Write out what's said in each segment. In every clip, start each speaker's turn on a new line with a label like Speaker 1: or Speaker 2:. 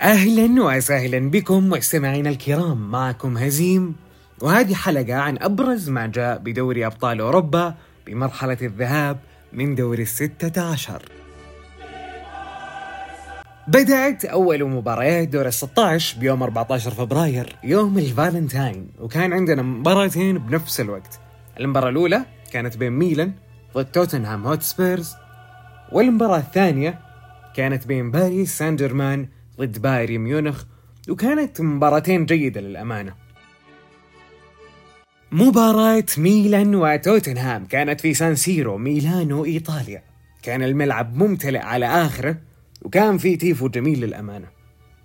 Speaker 1: أهلا وسهلا بكم مستمعينا الكرام معكم هزيم وهذه حلقة عن أبرز ما جاء بدوري أبطال أوروبا بمرحلة الذهاب من دور الستة عشر. بدأت أول مباريات دور ال 16 بيوم 14 فبراير يوم الفالنتاين وكان عندنا مباراتين بنفس الوقت. المباراة الأولى كانت بين ميلان ضد توتنهام هوتسبيرز والمباراة الثانية كانت بين باريس سان جيرمان ضد بايرن ميونخ وكانت مباراتين جيدة للأمانة. مباراة ميلان وتوتنهام كانت في سان سيرو ميلانو إيطاليا. كان الملعب ممتلئ على آخره وكان في تيفو جميل للأمانة.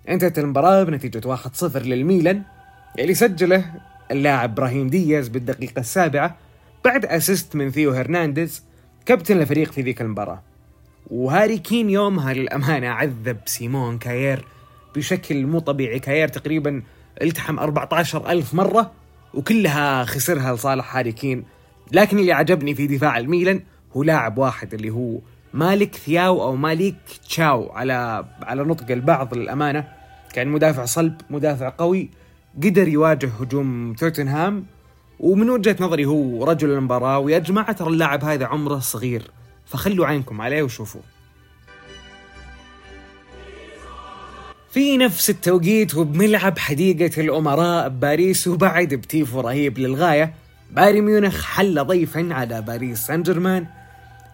Speaker 1: انتهت المباراة بنتيجة 1-0 للميلان اللي سجله اللاعب إبراهيم دياز بالدقيقة السابعة بعد assist من ثيو هرنانديز كابتن الفريق في ذيك المباراة. وهاري كين يومها للأمانة عذب سيمون كاير بشكل مو طبيعي. كاير تقريبا التحم 14 ألف مرة وكلها خسرها لصالح هاري كين. لكن اللي عجبني في دفاع الميلان هو لاعب واحد اللي هو مالك ثياو أو مالك تشاو على على نطق البعض للأمانة. كان مدافع صلب مدافع قوي قدر يواجه هجوم توتنهام. ومن وجهة نظري هو رجل المباراة ويا جماعة ترى اللاعب هذا عمره صغير. فخلوا عينكم عليه وشوفوا في نفس التوقيت وبملعب حديقة الأمراء بباريس وبعد بتيفو رهيب للغاية بايرن ميونخ حل ضيفا على باريس سان جيرمان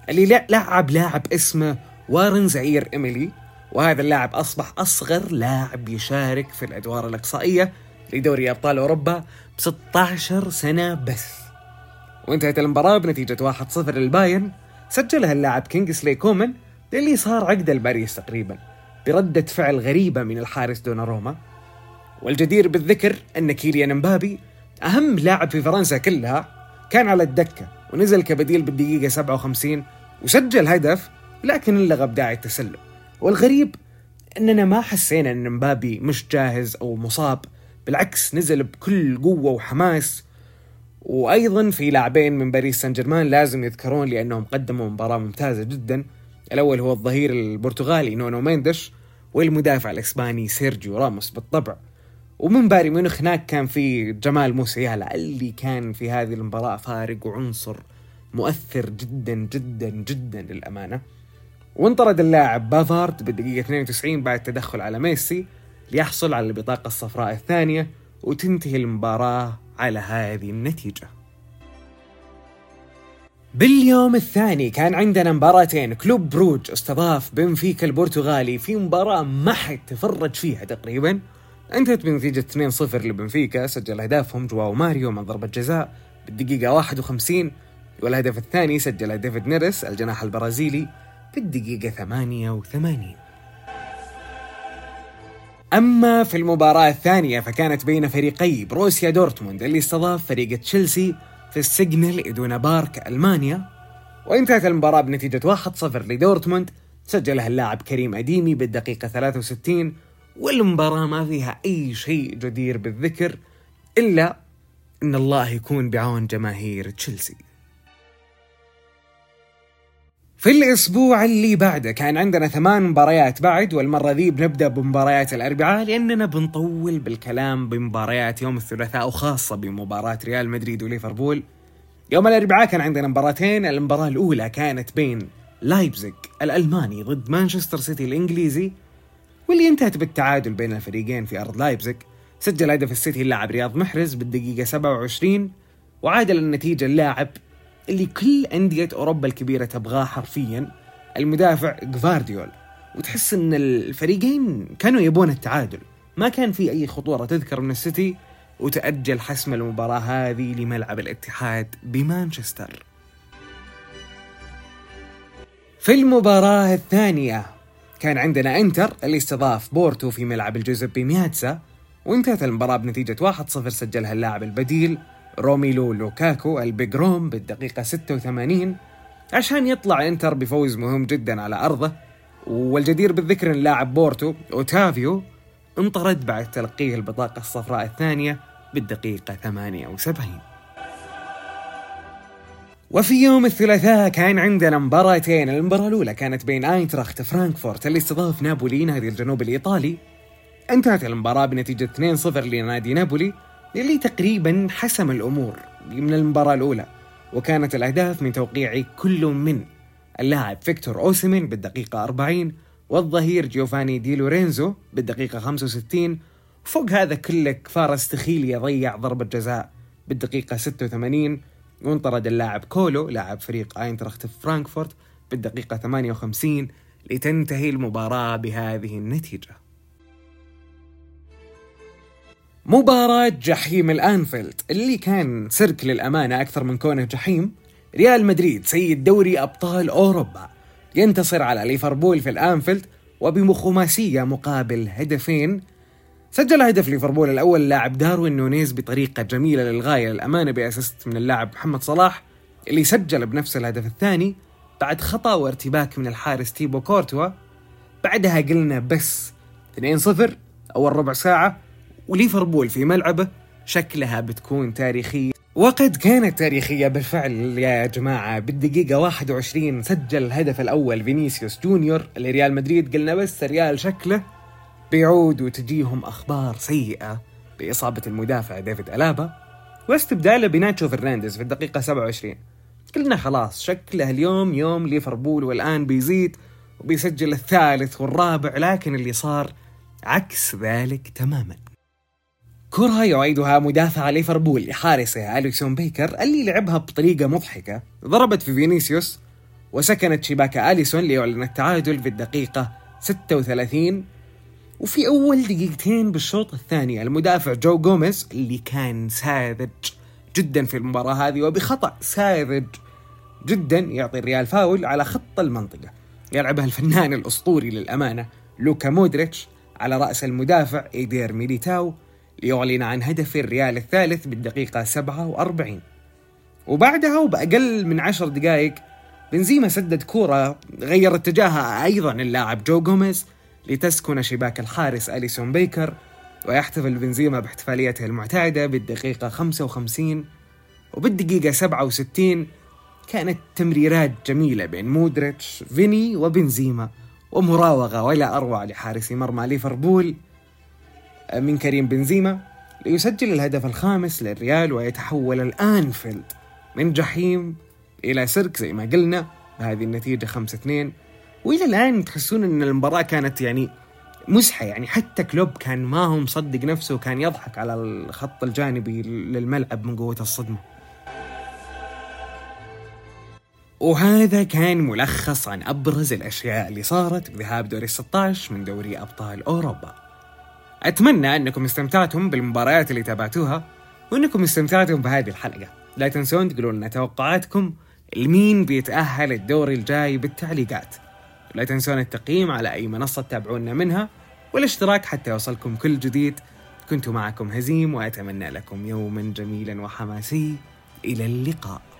Speaker 1: اللي لعب لاعب اسمه وارن زعير إيميلي وهذا اللاعب أصبح أصغر لاعب يشارك في الأدوار الإقصائية لدوري أبطال أوروبا ب 16 سنة بس. وانتهت المباراة بنتيجة 1-0 للبايرن. سجلها اللاعب كينغسلي كومان اللي صار عقدة لباريس تقريبا. بردة فعل غريبة من الحارس دوناروما والجدير بالذكر أن كيليان مبابي أهم لاعب في فرنسا كلها كان على الدكة ونزل كبديل بالدقيقة 57 وسجل هدف لكن انلغى بداعي التسلل. والغريب أننا ما حسينا أن مبابي مش جاهز أو مصاب بالعكس نزل بكل قوة وحماس. وأيضا في لاعبين من باريس سان جيرمان لازم يذكرون لأنهم قدموا مباراة ممتازة جدا. الأول هو الظهير البرتغالي نونو ميندش والمدافع الإسباني سيرجيو راموس بالطبع. ومن بايرن ميونخ هناك كان في جمال موسيالا اللي كان في هذه المباراة فارق وعنصر مؤثر جدا جدا جدا للأمانة. وانطرد اللاعب بافارد بالدقيقه 92 بعد تدخل على ميسي ليحصل على البطاقة الصفراء الثانية وتنتهي المباراة على هذه النتيجة. باليوم الثاني كان عندنا مباراتين. كلوب بروج استضاف بنفيكا البرتغالي في مباراة ما حد تفرج فيها تقريبا. انتهت بنتيجة 2-0 لبنفيكا. سجل أهدافهم جواو ماريو من ضربة جزاء بالدقيقة 51 والهدف الثاني سجله ديفيد نيرس الجناح البرازيلي بالدقيقة 88 أما في المباراة الثانية فكانت بين فريقي بوروسيا دورتموند اللي استضاف فريق تشيلسي في السيجنال إدونا بارك ألمانيا. وانتهت المباراة بنتيجة 1-0 لدورتموند. سجلها اللاعب كريم أديمي بالدقيقة 63 والمباراة ما فيها أي شيء جدير بالذكر إلا أن الله يكون بعون جماهير تشيلسي. في الأسبوع اللي بعده كان عندنا ثمان مباريات بعد والمرة ذي بنبدأ بمباريات الأربعاء لأننا بنطول بالكلام بمباريات يوم الثلاثاء وخاصة بمباراة ريال مدريد وليفربول. يوم الأربعاء كان عندنا مباراتين المباراة الأولى كانت بين لايبزيج الألماني ضد مانشستر سيتي الإنجليزي واللي انتهت بالتعادل بين الفريقين في أرض لايبزيج سجل هدف السيتي اللاعب رياض محرز بالدقيقة 27 وعادل النتيجة اللاعب اللي كل أندية أوروبا الكبيرة تبغاه حرفيا المدافع جفارديول. وتحس إن الفريقين كانوا يبون التعادل. ما كان في أي خطورة تذكر من السيتي وتأجل حسم المباراة هذه لملعب الاتحاد بمانشستر. في المباراة الثانية كان عندنا إنتر اللي استضاف بورتو في ملعب الجوزيبي مياتسا وانتهت المباراة بنتيجة 1-0 سجلها اللاعب البديل روميلو لوكاكو ال Big Rom بالدقيقة 86 عشان يطلع انتر بفوز مهم جدا على أرضه والجدير بالذكر إن لاعب بورتو أوتافيو انطرد بعد تلقيه البطاقة الصفراء الثانية بالدقيقة 78 وفي يوم الثلاثاء كان عندنا مباراتين. المباراة الأولى كانت بين آينتراخت فرانكفورت اللي استضاف نابولي نادي الجنوب الإيطالي. انتهت المباراة بنتيجة 2-0 لنادي نابولي. اللي تقريبا حسم الأمور من المباراة الأولى وكانت الأهداف من توقيع كل من اللاعب فيكتور أوسيمين بالدقيقة 40 والظهير جيوفاني دي لورينزو بالدقيقة 65 وفوق هذا كله كفاراتسخيليا ضيع ضربة جزاء بالدقيقة 86 وانطرد اللاعب كولو لاعب فريق أينتراخت فرانكفورت بالدقيقة 58 لتنتهي المباراة بهذه النتيجة. مباراة جحيم الأنفيلد اللي كان سيرك للأمانة أكثر من كونه جحيم ريال مدريد سيد دوري أبطال أوروبا. ينتصر على ليفربول في الأنفيلد وبخماسية مقابل هدفين. سجل هدف ليفربول الأول لاعب داروين نونيز بطريقة جميلة للغاية للأمانة ب assist من اللاعب محمد صلاح اللي سجل بنفس الهدف الثاني بعد خطأ وارتباك من الحارس تيبو كورتوا. بعدها قلنا بس 2-0 أول ربع ساعة وليفربول في ملعبه شكلها بتكون تاريخية. وقد كانت تاريخية بالفعل يا جماعة. بالدقيقة 21 سجل الهدف الأول فينيسيوس جونيور لريال مدريد. قلنا بس ريال شكله بيعود وتجيهم أخبار سيئة بإصابة المدافع ديفيد ألابا واستبداله بناتشو فرنانديز في الدقيقة 27 قلنا خلاص شكله اليوم يوم ليفربول والآن بيزيد وبيسجل الثالث والرابع لكن اللي صار عكس ذلك تماما. كرة يعيدها مدافع ليفربول لحارسه أليسون بيكر اللي لعبها بطريقة مضحكة. ضربت في فينيسيوس وسكنت شباك أليسون ليعلن التعادل في الدقيقة 36 وفي أول دقيقتين بالشوط الثاني المدافع جو جوميز اللي كان ساذج جدا في المباراة هذه وبخطأ ساذج جدا يعطي الريال فاول على خط المنطقة. يلعبها الفنان الأسطوري للأمانة لوكا مودريتش على رأس المدافع إيدير ميليتاو. ليعلن عن هدف الريال الثالث بالدقيقة 47 وبعدها وبأقل من عشر دقائق بنزيما سدد كورة غير اتجاهها أيضا اللاعب جو جوميز لتسكن شباك الحارس أليسون بيكر ويحتفل بنزيما باحتفاليته المعتادة بالدقيقة 55 وبالدقيقة 67 كانت تمريرات جميلة بين مودريتش فيني وبنزيما ومراوغة ولا أروع لحارس مرمى ليفربول. من كريم بنزيما ليسجل الهدف الخامس للريال ويتحول الآنفيلد من جحيم إلى سيرك زي ما قلنا. بهذه النتيجة 5 2 وإلى الآن تحسون إن المباراة كانت يعني مزحه يعني حتى كلوب كان ما هو مصدق نفسه وكان يضحك على الخط الجانبي للملعب من قوة الصدمة. وهذا كان ملخص عن أبرز الأشياء اللي صارت بذهاب دوري 16 من دوري أبطال أوروبا. أتمنى أنكم استمتعتم بالمباريات اللي تابعتوها وأنكم استمتعتم بهذه الحلقة. لا تنسون تقولوا لنا توقعاتكم لمين بيتأهل الدوري الجاي بالتعليقات. لا تنسون التقييم على أي منصة تتابعونا منها والاشتراك حتى يوصلكم كل جديد. كنت معكم هزيم وأتمنى لكم يوما جميلا وحماسي. إلى اللقاء.